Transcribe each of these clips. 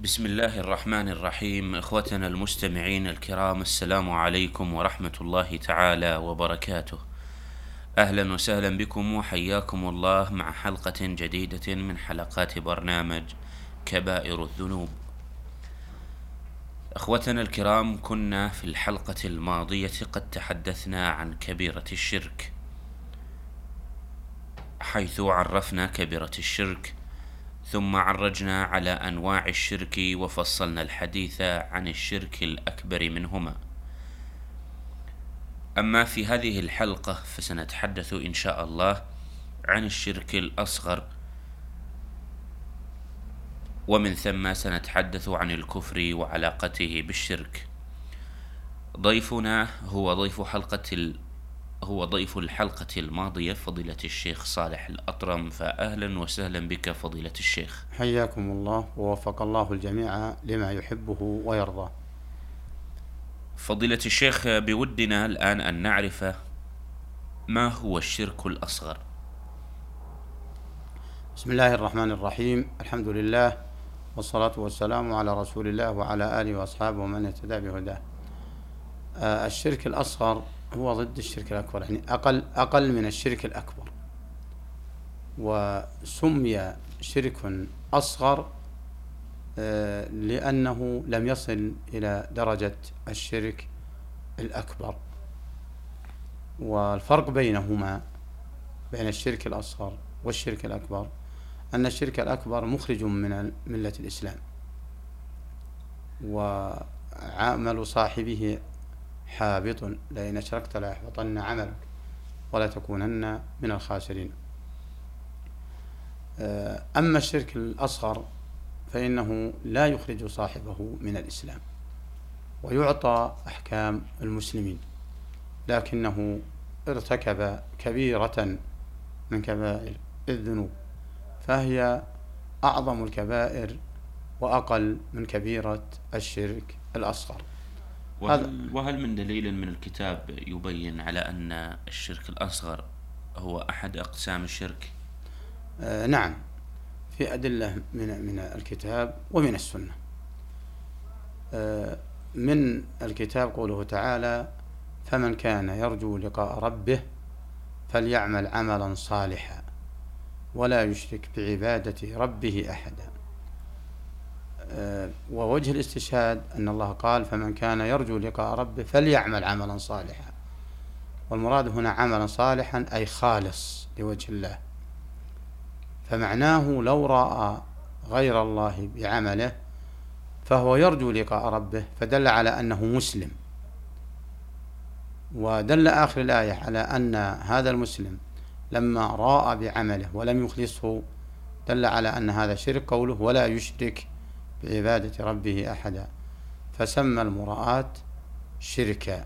بسم الله الرحمن الرحيم. إخوتنا المستمعين الكرام السلام عليكم ورحمة الله تعالى وبركاته. أهلا وسهلا بكم وحياكم الله مع حلقة جديدة من حلقات برنامج كبائر الذنوب. إخوتنا الكرام كنا في الحلقة الماضية قد تحدثنا عن كبيرة الشرك حيث عرفنا كبيرة الشرك ثم عرجنا على أنواع الشرك وفصلنا الحديث عن الشرك الأكبر منهما. أما في هذه الحلقة فسنتحدث إن شاء الله عن الشرك الأصغر. ومن ثم سنتحدث عن الكفر وعلاقته بالشرك. ضيفنا هو ضيف حلقة هو ضيف الحلقة الماضية فضيلة الشيخ صالح الأطرم فأهلا وسهلا بك فضيلة الشيخ. حياكم الله ووفق الله الجميع لما يحبه ويرضاه. فضيلة الشيخ بودنا الآن أن نعرف ما هو الشرك الأصغر. بسم الله الرحمن الرحيم. الحمد لله والصلاة والسلام على رسول الله وعلى آله وأصحابه ومن اهتدى بهداه. الشرك الأصغر هو ضد الشرك الأكبر يعني أقل أقل من الشرك الأكبر. وسمي شرك أصغر آه، لأنه لم يصل إلى درجة الشرك الأكبر. والفرق بينهما بين الشرك الأصغر والشرك الأكبر أن الشرك الأكبر مخرج من ملة الإسلام. وعمل صاحبه حابط لئن أشركت ليحبطن عملك ولا تكونن من الخاسرين. آه، أما الشرك الأصغر فإنه لا يخرج صاحبه من الإسلام ويعطى أحكام المسلمين لكنه ارتكب كبيرة من كبائر الذنوب فهي أعظم الكبائر وأقل من كبيرة الشرك الأصغر. وهل, وهل من دليل من الكتاب يبين على أن الشرك الأصغر هو أحد أقسام الشرك؟ آه نعم. في أدلة من من الكتاب ومن السنة. آه من الكتاب قوله تعالى فمن كان يرجو لقاء ربه فليعمل عملا صالحا ولا يشرك بعبادة ربه أحدا. آه، ووجه الاستشهاد أن الله قال فمن كان يرجو لقاء ربه فليعمل عملا صالحا. والمراد هنا عملا صالحا أي خالص لوجه الله. فمعناه لو رأى غير الله بعمله فهو يرجو لقاء ربه فدل على أنه مسلم. ودل آخر الآية على أن هذا المسلم لما رأى بعمله ولم يخلصه دل على أن هذا شرك قوله ولا يشرك بعبادة ربه أحدا. فسمى المراءة شركا.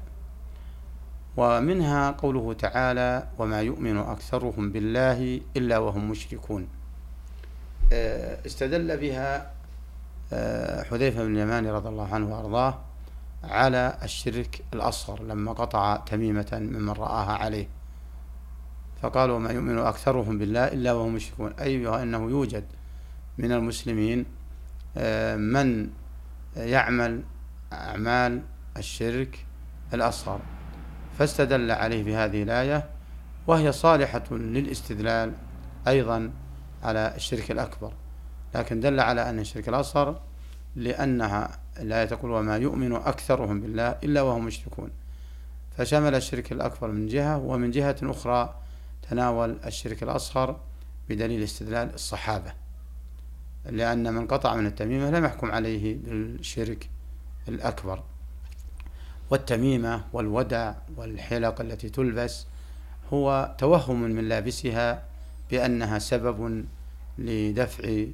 ومنها قوله تعالى وما يؤمن أكثرهم بالله إلا وهم مشركون آه، استدل بها آه، حذيفة بن اليمان رضي الله عنه وأرضاه على الشرك الأصغر لما قطع تميمة ممن رآها عليه. فقال وما يؤمن أكثرهم بالله إلا وهم مشركون أي أنه يوجد من المسلمين من يعمل أعمال الشرك الأصغر. فاستدل عليه بهذه الآية وهي صالحة للاستدلال أيضا على الشرك الأكبر. لكن دل على أن الشرك الأصغر لأنها لا تقول وما يؤمن أكثرهم بالله إلا وهم مشركون. فشمل الشرك الأكبر من جهة ومن جهة أخرى تناول الشرك الأصغر بدليل استدلال الصحابة. لأن من قطع من التميمة لم يحكم عليه بالشرك الأكبر. والتميمة والودع والحلق التي تلبس هو توهم من لابسها بأنها سبب لدفع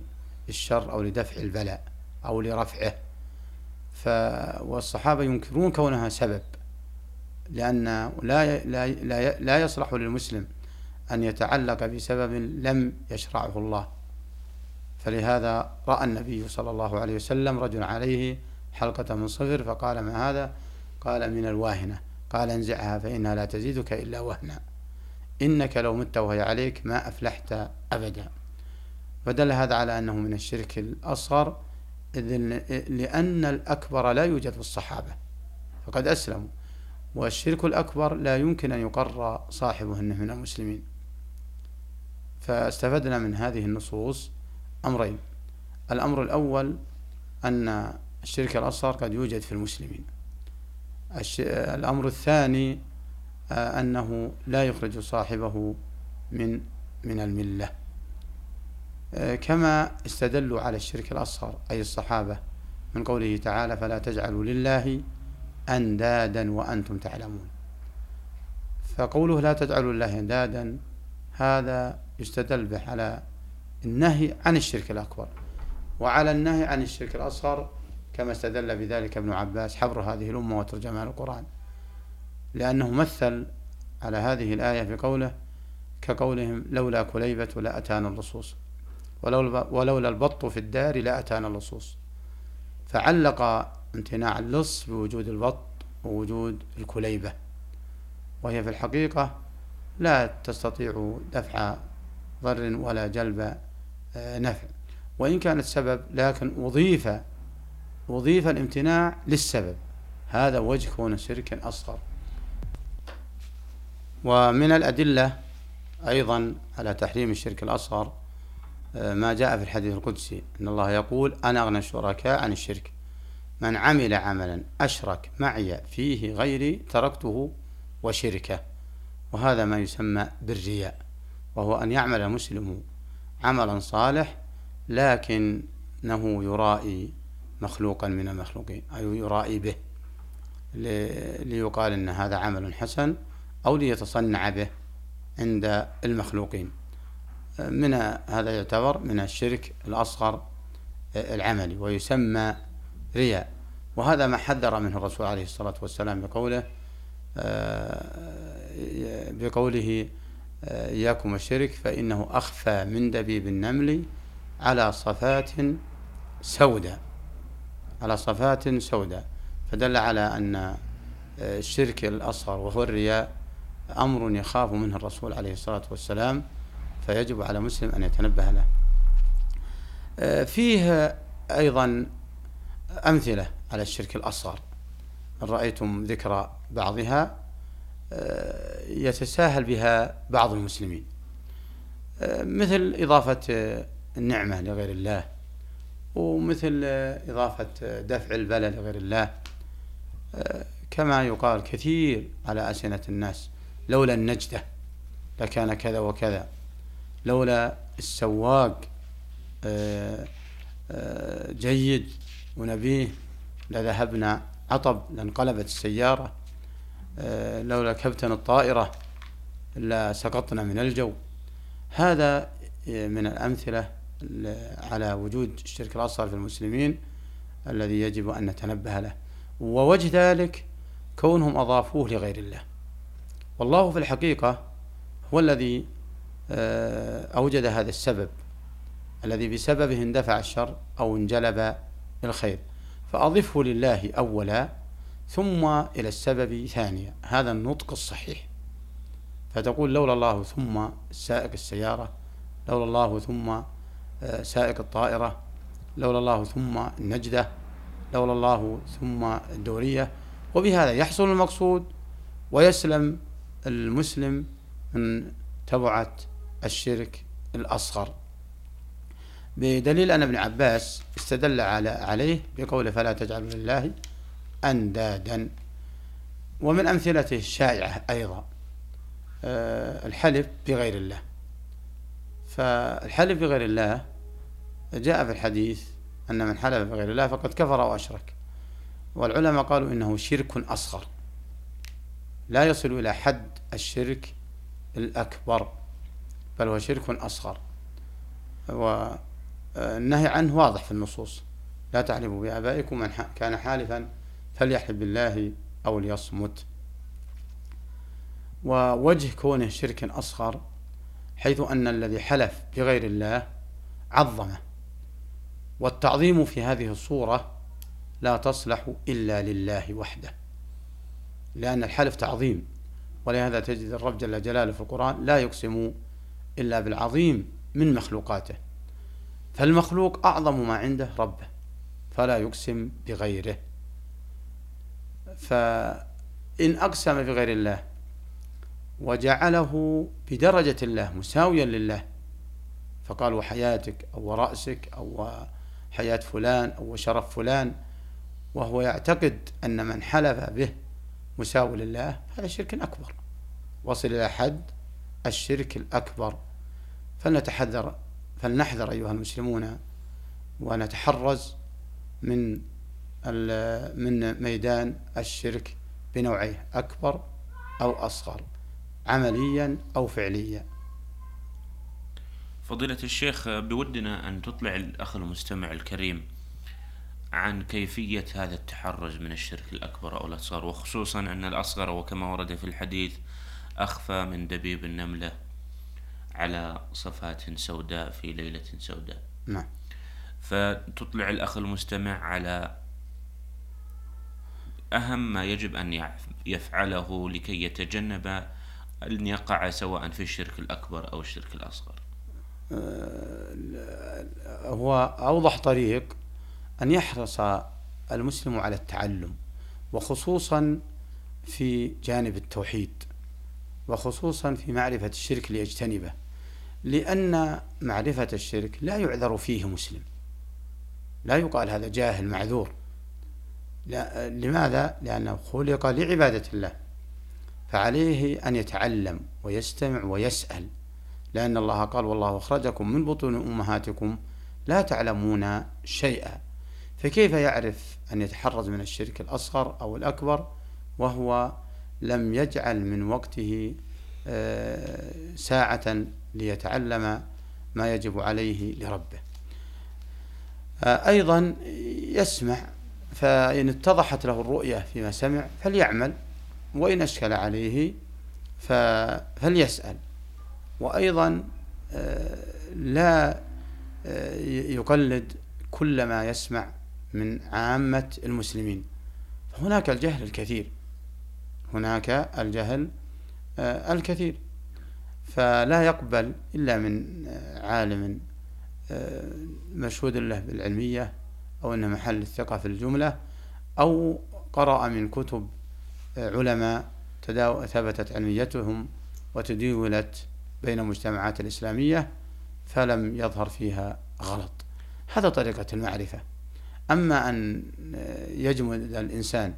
الشر أو لدفع البلاء أو لرفعه. ف والصحابة ينكرون كونها سبب لأن لا لا لا, لا يصلح للمسلم أن يتعلق بسبب لم يشرعه الله. فلهذا رأى النبي صلى الله عليه وسلم رجل عليه حلقة من صفر فقال ما هذا؟ قال من الواهنة. قال انزعها فإنها لا تزيدك إلا وهنا. إنك لو مت وهي عليك ما أفلحت أبدا. فدل هذا على أنه من الشرك الأصغر لأن الأكبر لا يوجد في الصحابة. فقد أسلموا. والشرك الأكبر لا يمكن أن يقر صاحبه أنه من المسلمين. فاستفدنا من هذه النصوص أمرين. الأمر الأول أن الشرك الأصغر قد يوجد في المسلمين. الأمر الثاني آه، أنه لا يخرج صاحبه من من الملة. آه، كما استدلوا على الشرك الأصغر أي الصحابة من قوله تعالى فلا تجعلوا لله أندادا وأنتم تعلمون. فقوله لا تجعلوا لله أندادا هذا يستدل به على النهي عن الشرك الأكبر. وعلى النهي عن الشرك الأصغر كما استدل بذلك ابن عباس حبر هذه الأمة وترجمان القرآن. لأنه مثل على هذه الآية في قوله كقولهم لولا كليبة لأتانا اللصوص ولولا البط في الدار لأتانا اللصوص. فعلق امتناع اللص بوجود البط ووجود الكليبة. وهي في الحقيقة لا تستطيع دفع ضر ولا جلب نفع وإن كانت سبب لكن أضيف أضيف الامتناع للسبب. هذا وجه كون شركا أصغر ومن الأدلة أيضا على تحريم الشرك الأصغر آه، ما جاء في الحديث القدسي أن الله يقول أنا أغنى الشركاء عن الشرك. من عمل عملا أشرك معي فيه غيري تركته وشركه. وهذا ما يسمى بالرياء وهو أن يعمل المسلم عملا صالح لكنه يرائي مخلوقا من المخلوقين أي يرائي به ليقال أن هذا عمل حسن أو ليتصنع به عند المخلوقين. من هذا يعتبر من الشرك الأصغر العملي ويسمى رياء. وهذا ما حذر منه الرسول عليه الصلاة والسلام بقوله بقوله إياكم الشرك فإنه أخفى من دبيب النمل على صفات سوداء على صفات سوداء. فدل على أن الشرك الأصغر وهو الرياء أمر يخاف منه الرسول عليه الصلاة والسلام فيجب على مسلم أن يتنبه له. فيه أيضا أمثلة على الشرك الأصغر. رأيتم ذكر بعضها. يتساهل بها بعض المسلمين. مثل إضافة النعمة لغير الله ومثل إضافة دفع البلاء لغير الله. كما يقال كثير على ألسنة الناس لولا النجدة لكان كذا وكذا لولا السواق جيد ونبيه لذهبنا عطب لانقلبت السيارة. لولا كابتن الطائرة لسقطنا من الجو. هذا من الأمثلة على وجود الشرك الأصغر في المسلمين الذي يجب أن نتنبه له. ووجه ذلك كونهم أضافوه لغير الله. والله في الحقيقة هو الذي آه، أوجد هذا السبب الذي بسببه اندفع الشر أو انجلب الخير فأضفه لله أولا ثم إلى السبب ثانيا هذا النطق الصحيح. فتقول لولا الله ثم سائق السيارة لولا الله ثم آه، سائق الطائرة لولا الله ثم النجدة لولا الله ثم الدورية. وبهذا يحصل المقصود ويسلم المسلم من تبعة الشرك الأصغر. بدليل أن ابن عباس استدل على عليه بقوله فلا تجعلوا لله أندادا. ومن أمثلته الشائعة أيضا آه، الحلف بغير الله. فالحلف بغير الله جاء في الحديث أن من حلف بغير الله فقد كفر وأشرك. والعلماء قالوا إنه شرك أصغر. لا يصل إلى حد الشرك الأكبر بل هو شرك أصغر. والنهي عنه واضح في النصوص. لا تعلموا بآبائكم من كان حالفا فليحلف بالله أو ليصمت. ووجه كونه شرك أصغر حيث أن الذي حلف بغير الله عظمه. والتعظيم في هذه الصورة لا تصلح إلا لله وحده لأن الحلف تعظيم ولهذا تجد الرب جل جلاله في القرآن لا يقسم إلا بالعظيم من مخلوقاته. فالمخلوق أعظم ما عنده ربه فلا يقسم بغيره. فإن أقسم بغير الله وجعله بدرجة الله مساويا لله فقال وحياتك أو رأسك أو حياة فلان أو شرف فلان وهو يعتقد أن من حلف به مساو لله هذا شرك أكبر. وصل إلى حد الشرك الأكبر. فلنتحذر فلنحذر أيها المسلمون ونتحرز من من ميدان الشرك بنوعيه أكبر أو أصغر عمليا أو فعليا. فضيلة الشيخ بودنا أن تطلع الأخ المستمع الكريم عن كيفية هذا التحرز من الشرك الأكبر أو الأصغر وخصوصا أن الأصغر وكما ورد في الحديث أخفى من دبيب النملة على صفات سوداء في ليلة سوداء. نعم. فتطلع الأخ المستمع على أهم ما يجب أن يفعله لكي يتجنب أن يقع سواء في الشرك الأكبر أو الشرك الأصغر. آه، هو أوضح طريق أن يحرص المسلم على التعلم وخصوصا في جانب التوحيد وخصوصا في معرفة الشرك ليجتنبه لأن معرفة الشرك لا يعذر فيه مسلم. لا يقال هذا جاهل معذور. لا لماذا؟ لأنه خلق لعبادة الله فعليه أن يتعلم ويستمع ويسأل. لأن الله قال والله أخرجكم من بطون أمهاتكم لا تعلمون شيئا. فكيف يعرف أن يتحرز من الشرك الأصغر أو الأكبر وهو لم يجعل من وقته آه، ساعة ليتعلم ما يجب عليه لربه؟ آه، أيضا يسمع فإن اتضحت له الرؤية فيما سمع فليعمل وإن أشكل عليه فليسأل. وأيضا آه، لا يقلد كل ما يسمع من عامة المسلمين. هناك الجهل الكثير. هناك الجهل آه، الكثير. فلا يقبل إلا من آه، عالم آه، مشهود له بالعلمية أو أنه محل الثقة في الجملة أو قرأ من كتب علماء ثبتت علميتهم وتداولت بين المجتمعات الإسلامية فلم يظهر فيها غلط. هذا طريقة المعرفة. أما أن يجمد الإنسان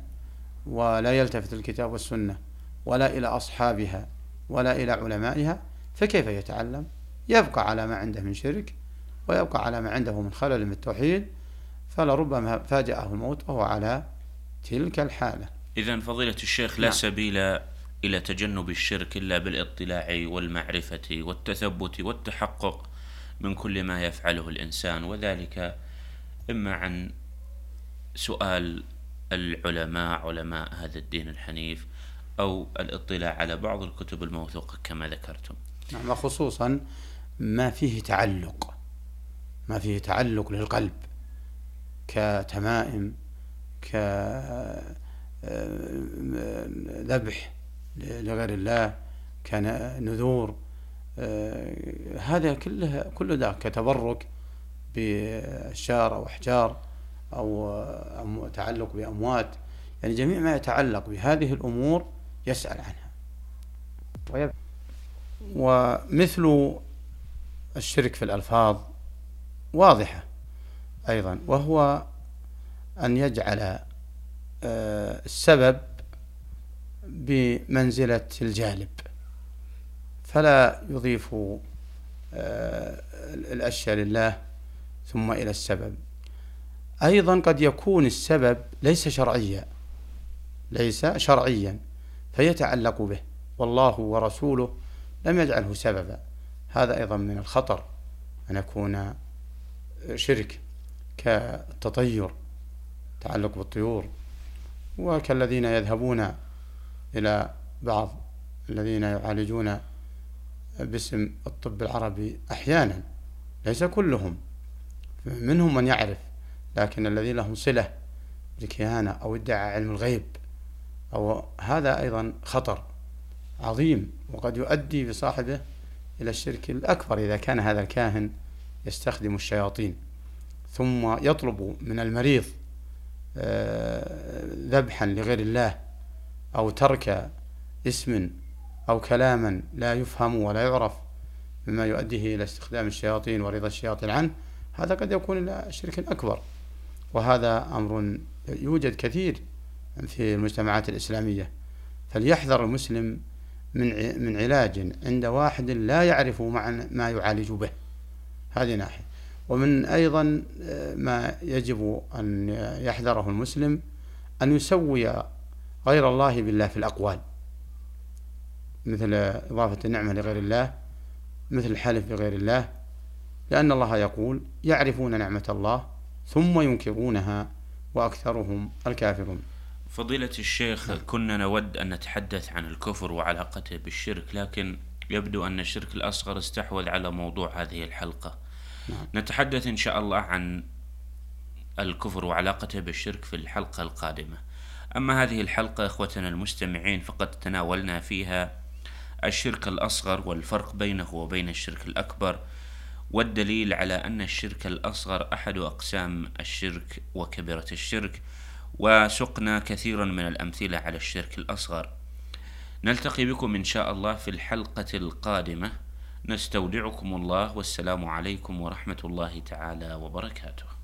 ولا يلتفت الكتاب والسنة ولا إلى أصحابها ولا إلى علمائها فكيف يتعلم؟ يبقى على ما عنده من شرك ويبقى على ما عنده من خلل من التوحيد فلربما فاجأه الموت وهو على تلك الحالة. إذا فضيلة الشيخ لا نعم. سبيل إلى تجنب الشرك إلا بالاطلاع والمعرفة والتثبت والتحقق من كل ما يفعله الإنسان وذلك إما عن سؤال العلماء علماء هذا الدين الحنيف أو الاطلاع على بعض الكتب الموثوقة كما ذكرتم. نعم خصوصا ما فيه تعلق ما فيه تعلق للقلب. كتمائم كذبح لغير الله كنذور آه، هذا كله كل ذا كتبرك بأشجار أو أحجار أو تعلق بأموات. يعني جميع ما يتعلق بهذه الأمور يسأل عنها. ومثل الشرك في الألفاظ واضحة. أيضا وهو أن يجعل آه، السبب بمنزلة الجالب فلا يضيف آه، الأشياء لله ثم إلى السبب. أيضا قد يكون السبب ليس شرعيا ليس شرعيا فيتعلق به. والله ورسوله لم يجعله سببا. هذا أيضا من الخطر أن يكون شرك. كالتطير تعلق بالطيور. وكالذين يذهبون إلى بعض الذين يعالجون باسم الطب العربي أحيانا ليس كلهم منهم من يعرف لكن الذين لهم صلة بالكهانة أو ادعى علم الغيب. أو هذا أيضا خطر عظيم وقد يؤدي بصاحبه إلى الشرك الأكبر إذا كان هذا الكاهن يستخدم الشياطين. ثم يطلب من المريض آه، ذبحا لغير الله أو ترك اسم أو كلاما لا يفهم ولا يعرف مما يؤديه إلى استخدام الشياطين ورضا الشياطين عنه هذا قد يكون إلى شرك أكبر. وهذا أمر يوجد كثير في المجتمعات الإسلامية. فليحذر المسلم من من علاج عند واحد لا يعرف ما يعالج به. هذه ناحية. ومن أيضا آه، ما يجب أن يحذره المسلم أن يسوي غير الله بالله في الأقوال. مثل إضافة النعمة لغير الله مثل الحلف بغير الله. لأن الله يقول يعرفون نعمة الله ثم ينكرونها وأكثرهم الكافرون. فضيلة الشيخ نعم. كنا نود أن نتحدث عن الكفر وعلاقته بالشرك لكن يبدو أن الشرك الأصغر استحوذ على موضوع هذه الحلقة. نعم. نتحدث إن شاء الله عن الكفر وعلاقته بالشرك في الحلقة القادمة. أما هذه الحلقة إخوتنا المستمعين فقد تناولنا فيها الشرك الأصغر والفرق بينه وبين الشرك الأكبر والدليل على أن الشرك الأصغر أحد أقسام الشرك وكبيرة الشرك وسقنا كثيرا من الأمثلة على الشرك الأصغر. نلتقي بكم إن شاء الله في الحلقة القادمة. نستودعكم الله والسلام عليكم ورحمة الله تعالى وبركاته.